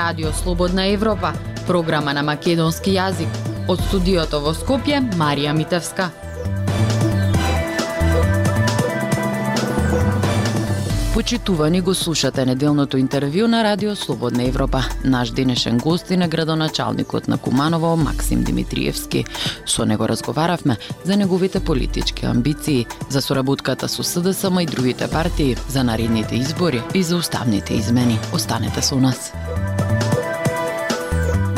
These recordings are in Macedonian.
Радио Слободна Европа, програма на македонски јазик. Од студиото во Скопје, Марија Митевска. Почитувани го слушате неделното интервју на Радио Слободна Европа. Наш денешен гост е на градоначалникот на Куманово Максим Димитриевски. Со него разговаравме за неговите политички амбиции, за соработката со СДСМ и другите партии, за наредните избори и за уставните измени. Останете со нас.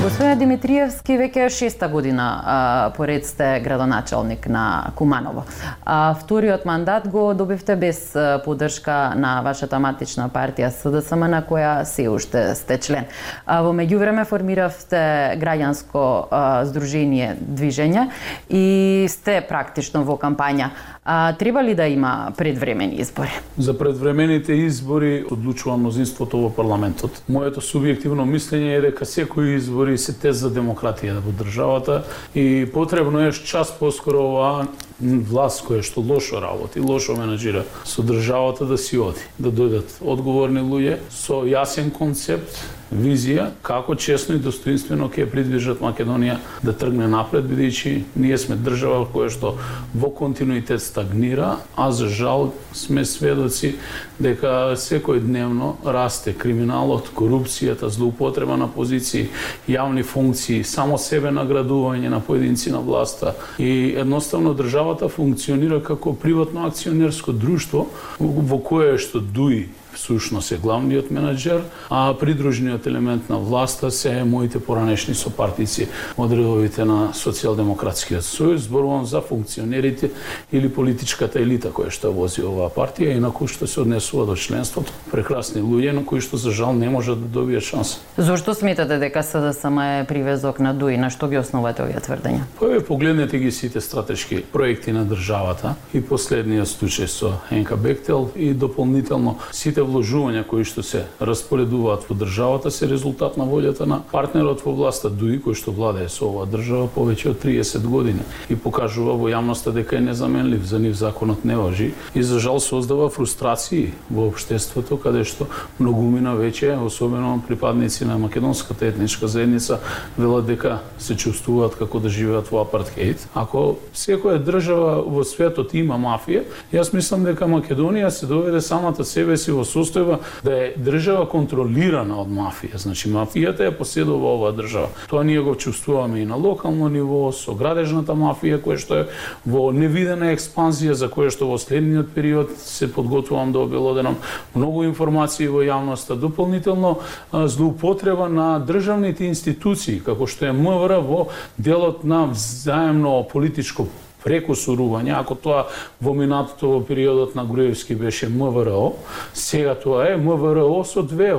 Господине Димитриевски, веќе шеста година а, поред сте градоначалник на Куманово. А, вториот мандат го добивте без поддршка на вашата матична партија СДСМ на која се уште сте член. А, во меѓувреме формиравте граѓанско а, здружение Движење и сте практично во кампања. А, треба ли да има предвремени избори? За предвремените избори одлучува мнозинството во парламентот. Моето субјективно мислење е дека секои избори се тест за демократија во државата и потребно е час поскоро оваа власт која што лошо работи, лошо менеджира со државата да си оди, да дојдат одговорни луѓе со јасен концепт, визија како честно и достоинствено ќе придвижат Македонија да тргне напред бидејќи ние сме држава која што во континуитет стагнира, а за жал сме сведоци дека секој дневно расте криминалот, корупцијата, злоупотреба на позиции, јавни функции, само себе наградување на поединци на власта и едноставно држава државата функционира како приватно акционерско друштво во кое што дуи всушност е главниот менеджер, а придружниот елемент на власта се моите поранешни сопартици од редовите на Социјалдемократскиот сојуз, зборувам за функционерите или политичката елита која што вози оваа партија и на кој што се однесува до членството. Прекрасни луѓе на кои што за жал не можат да добијат шанса. Зошто сметате дека СДСМ е привезок на ДУИ? На што ги основате овие тврдења? Па погледнете ги сите стратешки проекти на државата и последниот случај со НК Бектел и дополнително сите сите вложувања кои што се распоредуваат во државата се резултат на волјата на партнерот во власта Дуи кој што владее со оваа држава повеќе од 30 години и покажува во јавноста дека е незаменлив, за нив законот не важи и за жал создава фрустрации во општеството каде што многумина веќе, особено припадници на македонската етничка заедница, велат дека се чувствуваат како да живеат во апартхеид. Ако секоја држава во светот има мафија, јас мислам дека Македонија се доведе самата себе си во состојба да е држава контролирана од мафија. Значи мафијата ја поседува оваа држава. Тоа ние го чувствуваме и на локално ниво со градежната мафија која што е во невидена експанзија за која што во следниот период се подготвувам да обелоденам многу информации во јавноста, дополнително злоупотреба на државните институции како што е МВР во делот на взаемно политичко прекусурување, ако тоа во минатото во периодот на Груевски беше МВРО, сега тоа е МВРО со 2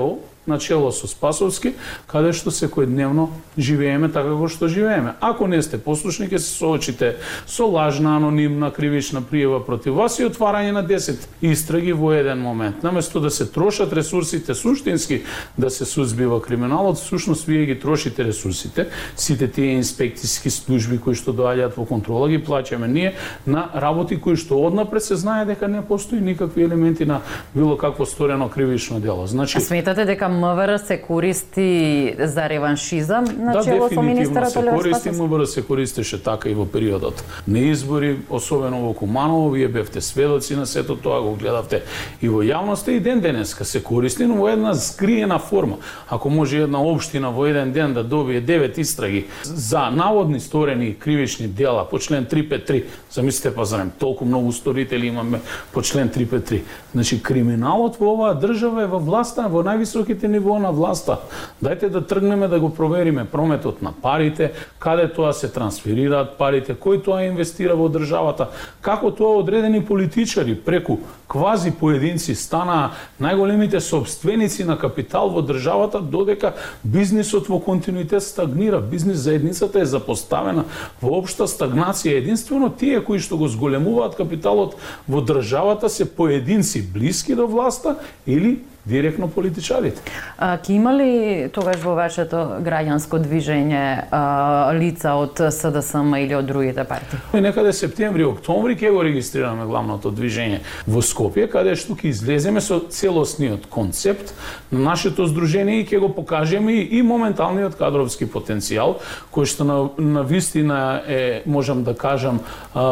начело со Спасовски, каде што секојдневно живееме така како што живееме. Ако не сте послушни, ќе се соочите со лажна анонимна кривична пријава против вас и отварање на 10 истраги во еден момент. Наместо да се трошат ресурсите суштински да се сузбива криминалот, всушност вие ги трошите ресурсите, сите тие инспекцијски служби кои што доаѓаат во контрола ги плаќаме ние на работи кои што однапред се знае дека не постои никакви елементи на било какво сторено кривично дело. Значи, а сметате дека МВР се користи за реваншизам на да, чело со министерот се користи, МВР се користеше така и во периодот на избори, особено во Куманово, вие бевте сведоци на сето тоа, го гледавте и во јавноста и ден денеска се користи, но во една скриена форма. Ако може една општина во еден ден да добие 9 истраги за наводни сторени кривични дела по член 353, замислите па зарем толку многу сторители имаме по член 353. Значи криминалот во оваа држава е во власта во највисоките сите нивоа на власта. Дајте да тргнеме да го провериме прометот на парите, каде тоа се трансферираат парите, кој тоа инвестира во државата, како тоа одредени политичари преку квази поединци станаа најголемите собственици на капитал во државата, додека бизнисот во континуитет стагнира. Бизнис заедницата е запоставена во општа стагнација. Единствено тие кои што го зголемуваат капиталот во државата се поединци блиски до власта или директно политичарите. А, ки има ли тогаш во вашето граѓанско движење а, лица од СДСМ или од другите партии? И некаде септември, октомври ќе го регистрираме главното движење во Скопје, каде што ќе излеземе со целосниот концепт на нашето здружение и ќе го покажеме и, и моменталниот кадровски потенцијал кој што на, на вистина е можам да кажам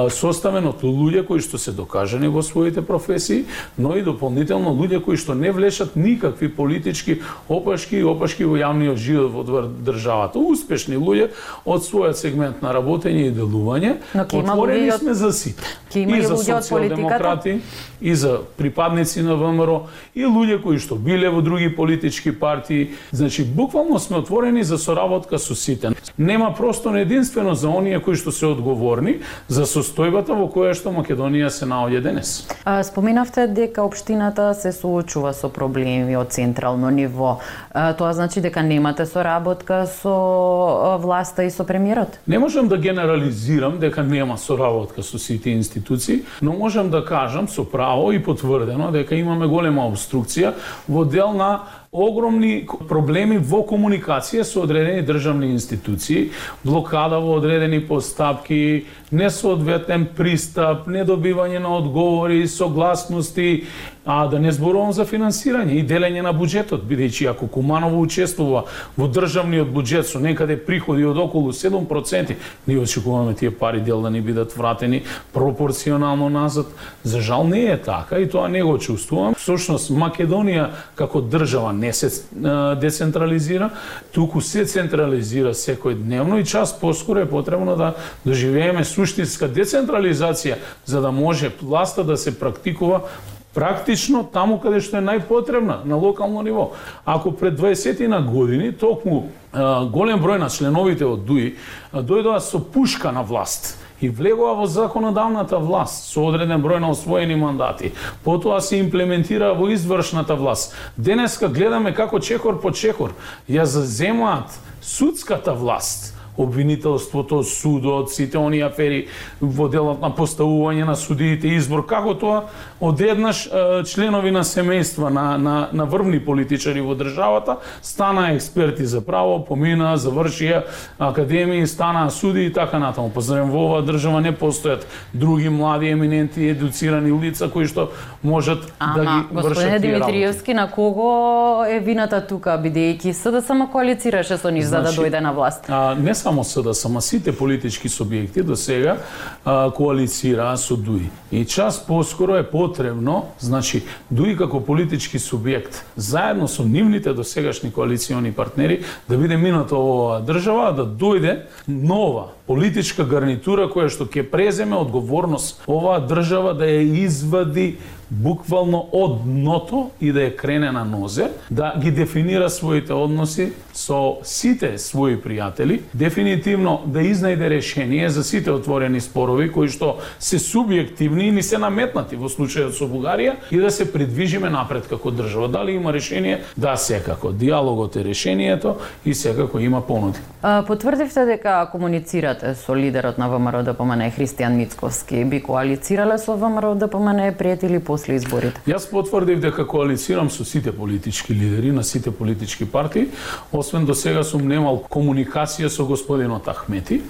составен од луѓе кои што се докажани во своите професии, но и дополнително луѓе кои што не влешат никакви политички опашки и опашки во јавниот живот во државата. Успешни луѓе од својот сегмент на работење и делување, отворени сме за сите. И за социјалдемократи, и за припадници на ВМРО, и луѓе кои што биле во други политички партии. Значи, буквално сме отворени за соработка со сите. Нема простор единствено за оние кои што се одговорни за состојбата во која што Македонија се наоѓа денес. Споминавте дека општината се соочува со проблеми од централно ниво. Тоа значи дека немате соработка со власта и со премиерот? Не можам да генерализирам дека нема соработка со сите институции, но можам да кажам со право и потврдено дека имаме голема обструкција во дел на огромни проблеми во комуникација со одредени државни институции, блокада во одредени постапки, несоодветен пристап, недобивање на одговори, согласности, а да не зборувам за финансирање и делење на буџетот, бидејќи ако Куманово учествува во државниот буџет со некаде приходи од околу 7%, ние очекуваме тие пари дел да ни бидат вратени пропорционално назад. За жал не е така и тоа не го чувствувам. Всушност Македонија како држава не се децентрализира, туку се централизира секој дневно и час поскоро е потребно да доживееме суштинска децентрализација за да може власта да се практикува практично таму каде што е најпотребна на локално ниво. Ако пред 20 на години токму голем број на членовите од ДУИ дојдоа со пушка на власт и влегува во законодавната власт со одреден број на освоени мандати. Потоа се имплементира во извршната власт. Денеска гледаме како чекор по чекор ја заземаат судската власт обвинителството, судот, сите оние афери во делот на поставување на судиите, избор, како тоа одеднаш членови на семејства на, на, на врвни политичари во државата стана експерти за право, помина, завршија академии, стана суди и така натаму. Позорем, во оваа држава не постојат други млади, еминенти, едуцирани лица кои што можат Ама, да ги вршат господине Димитриевски, на кого е вината тука, бидејќи СДСМ коалицираше со нив значи, за да значи, дојде на власт? А, не само СДСМ, сите политички субјекти до сега коалицираа со ДУИ. И час поскоро е потребно, значи, ДУИ како политички субјект, заедно со нивните досегашни коалициони партнери, да биде минато оваа држава, да дојде нова политичка гарнитура која што ќе преземе одговорност оваа држава да ја извади буквално од дното и да ја крене на нозе, да ги дефинира своите односи со сите своји пријатели, дефинитивно да изнајде решение за сите отворени спорови кои што се субјективни и ни се наметнати во случајот со Бугарија и да се придвижиме напред како држава. Дали има решение? Да, секако. Диалогот е решението и секако има понуди. Потврдивте дека комуницирате со лидерот на ВМРО ДПМН Христијан Мицковски. Би коалицирале со ВМРО ДПМН пријатели по после изборите? Јас потврдив дека коалицирам со сите политички лидери на сите политички партии, освен до сега сум немал комуникација со господинот Ахмети.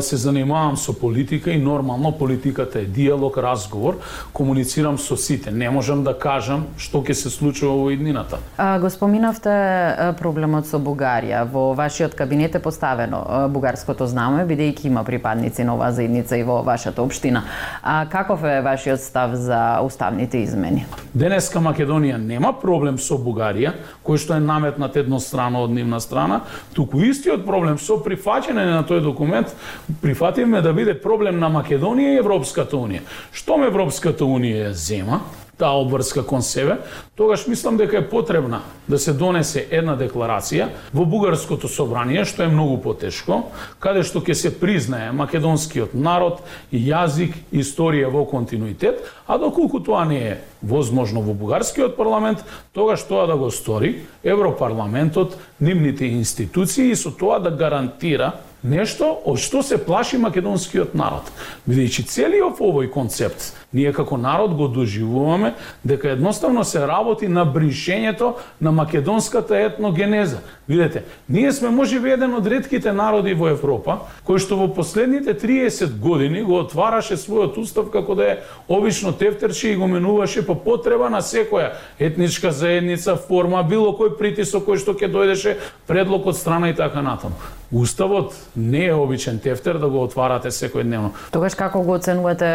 Се занимавам со политика и нормално политиката е диалог, разговор, комуницирам со сите. Не можам да кажам што ќе се случува во иднината. А, го споминавте проблемот со Бугарија. Во вашиот кабинет е поставено бугарското знаме, бидејќи има припадници на оваа заедница и во вашата општина. А каков е вашиот став за уставните измени? Денеска Македонија нема проблем со Бугарија, кој што е наметнат еднострано од нивна страна, туку истиот проблем со прифаќање на тој документ прифативме да биде проблем на Македонија и Европската унија. Штом Европската унија ја зема, таа обврска кон себе, тогаш мислам дека е потребна да се донесе една декларација во бугарското собрание, што е многу потешко, каде што ќе се признае македонскиот народ, јазик, историја во континуитет, а доколку тоа не е возможно во бугарскиот парламент, тогаш тоа да го стори Европарламентот, нивните институции и со тоа да гарантира нешто од што се плаши македонскиот народ. Бидејќи целиот овој концепт ние како народ го доживуваме дека едноставно се работи на бришењето на македонската етногенеза. Видете, ние сме можеби еден од редките народи во Европа кој што во последните 30 години го отвараше својот устав како да е обично тефтерче и го менуваше по потреба на секоја етничка заедница, форма, било кој притисок кој што ќе дојдеше предлог од страна и така натаму. Уставот не е обичен тефтер да го отварате секојдневно. Тогаш како го оценувате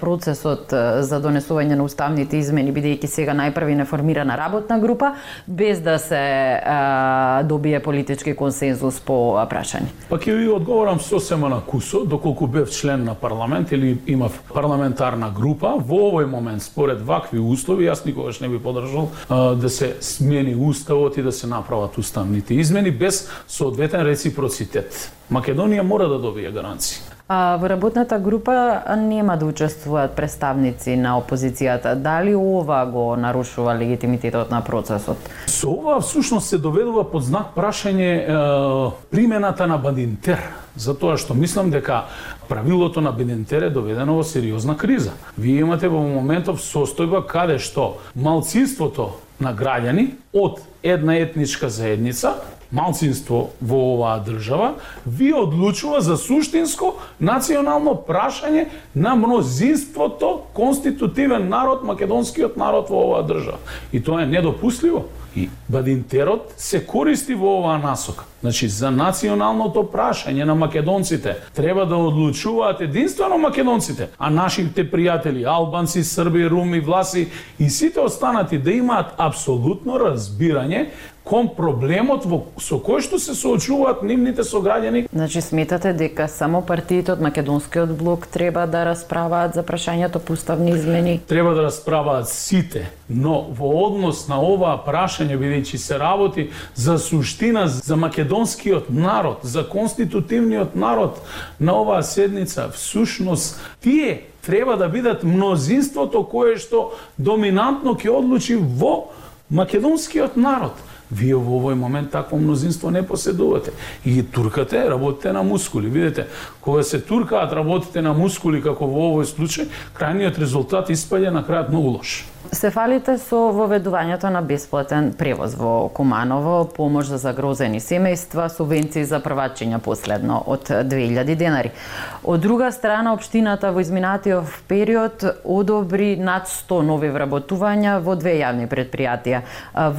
процесот за донесување на уставните измени, бидејќи сега најпрви не формирана работна група, без да се а, добие политички консензус по прашање? Па ќе ви одговорам сосема на кусо, доколку бев член на парламент или имав парламентарна група, во овој момент според вакви услови јас никогаш не би подржал да се смени уставот и да се направат уставните измени без соодветен реципроцитет. Македонија мора да добие гаранции. А, во работната група нема да учествуваат представници на опозицијата. Дали ова го нарушува легитимитетот на процесот? Со ова всушност се доведува под знак прашање е, примената на Бадинтер, затоа што мислам дека правилото на Бадинтер е доведено во сериозна криза. Вие имате во моментов состојба каде што малцинството на граѓани од една етничка заедница малцинство во оваа држава, ви одлучува за суштинско национално прашање на мнозинството конститутивен народ, македонскиот народ во оваа држава. И тоа е недопустливо. И Бадинтерот се користи во оваа насока. Значи, за националното прашање на македонците треба да одлучуваат единствено македонците, а нашите пријатели, албанци, срби, руми, власи и сите останати да имаат апсолутно разбирање кон проблемот во, со кој што се соочуваат нивните сограѓани. Значи сметате дека само партиите од македонскиот блок треба да расправаат за прашањето по уставни измени? Треба да расправаат сите, но во однос на оваа прашање бидејќи се работи за суштина за македонскиот народ, за конститутивниот народ на оваа седница, всушност тие треба да бидат мнозинството кое што доминантно ќе одлучи во македонскиот народ. Вие во овој момент такво мнозинство не поседувате. И ги туркате, работите на мускули. Видете, кога се туркаат, работите на мускули, како во овој случај, крајниот резултат испаѓа на крајот многу лош. Се фалите со воведувањето на бесплатен превоз во Куманово, помош за загрозени семејства, субвенции за првачиња последно од 2000 денари. Од друга страна, општината во изминатиот период одобри над 100 нови вработувања во две јавни предпријатија.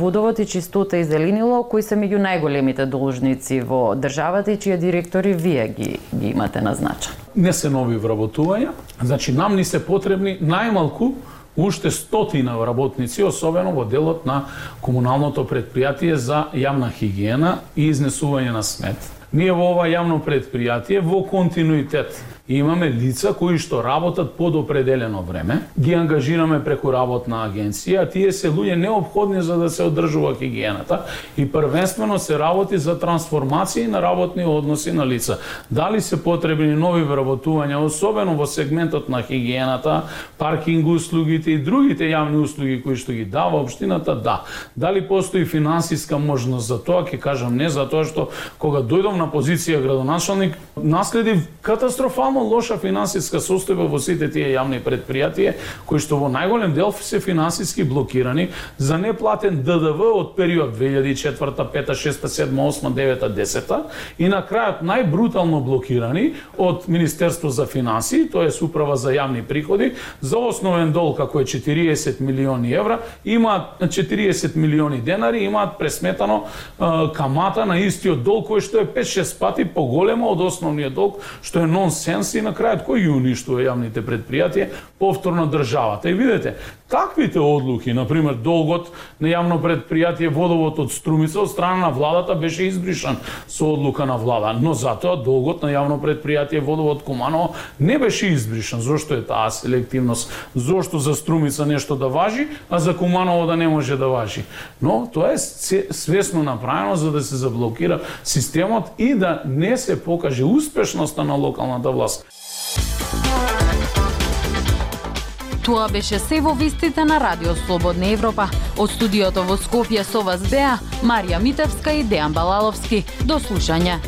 Водовод и чистота и зеленило, кои се меѓу најголемите должници во државата и чија директори вие ги, ги имате назначен. Не се нови вработувања, значи нам ни се потребни најмалку уште стотина работници, особено во делот на комуналното предпријатие за јавна хигиена и изнесување на смет. Ние во ова јавно предпријатие во континуитет имаме лица кои што работат под определено време, ги ангажираме преку работна агенција, а тие се луѓе необходни за да се одржува хигиената и првенствено се работи за трансформација на работни односи на лица. Дали се потребни нови вработувања, особено во сегментот на хигиената, паркинг услугите и другите јавни услуги кои што ги дава општината, да. Дали постои финансиска можност за тоа, ќе кажам не, за тоа што кога дојдов на позиција градоначалник, наследив катастрофално само лоша финансиска состојба во сите тие јавни предпријатија, кои што во најголем дел се финансиски блокирани за неплатен ДДВ од период 2004, 5, 6, 7, 8, 9, 10 и на крајот најбрутално блокирани од Министерство за финансии, тоа е управа за јавни приходи, за основен дол како е 40 милиони евра, имаат 40 милиони денари, имаат пресметано е, камата на истиот дол кој што е 5-6 пати поголема од основниот долг, што е нонсенс и на крајот кој ги уништува јавните предпријатија, повторно државата. И видете, таквите одлуки, на пример, долгот на јавно предпријатие водовод од Струмица од страна на владата беше избришан со одлука на влада, но затоа долгот на јавно предпријатие водовод Куманово не беше избришан. Зошто е таа селективност? Зошто за Струмица нешто да важи, а за Куманово да не може да важи? Но тоа е свесно направено за да се заблокира системот и да не се покаже успешноста на локалната власт. Тоа беше се во вистите на Радио Слободна Европа. Од студиото во Скопје со вас беа Марија Митевска и Дејан Балаловски. До слушање.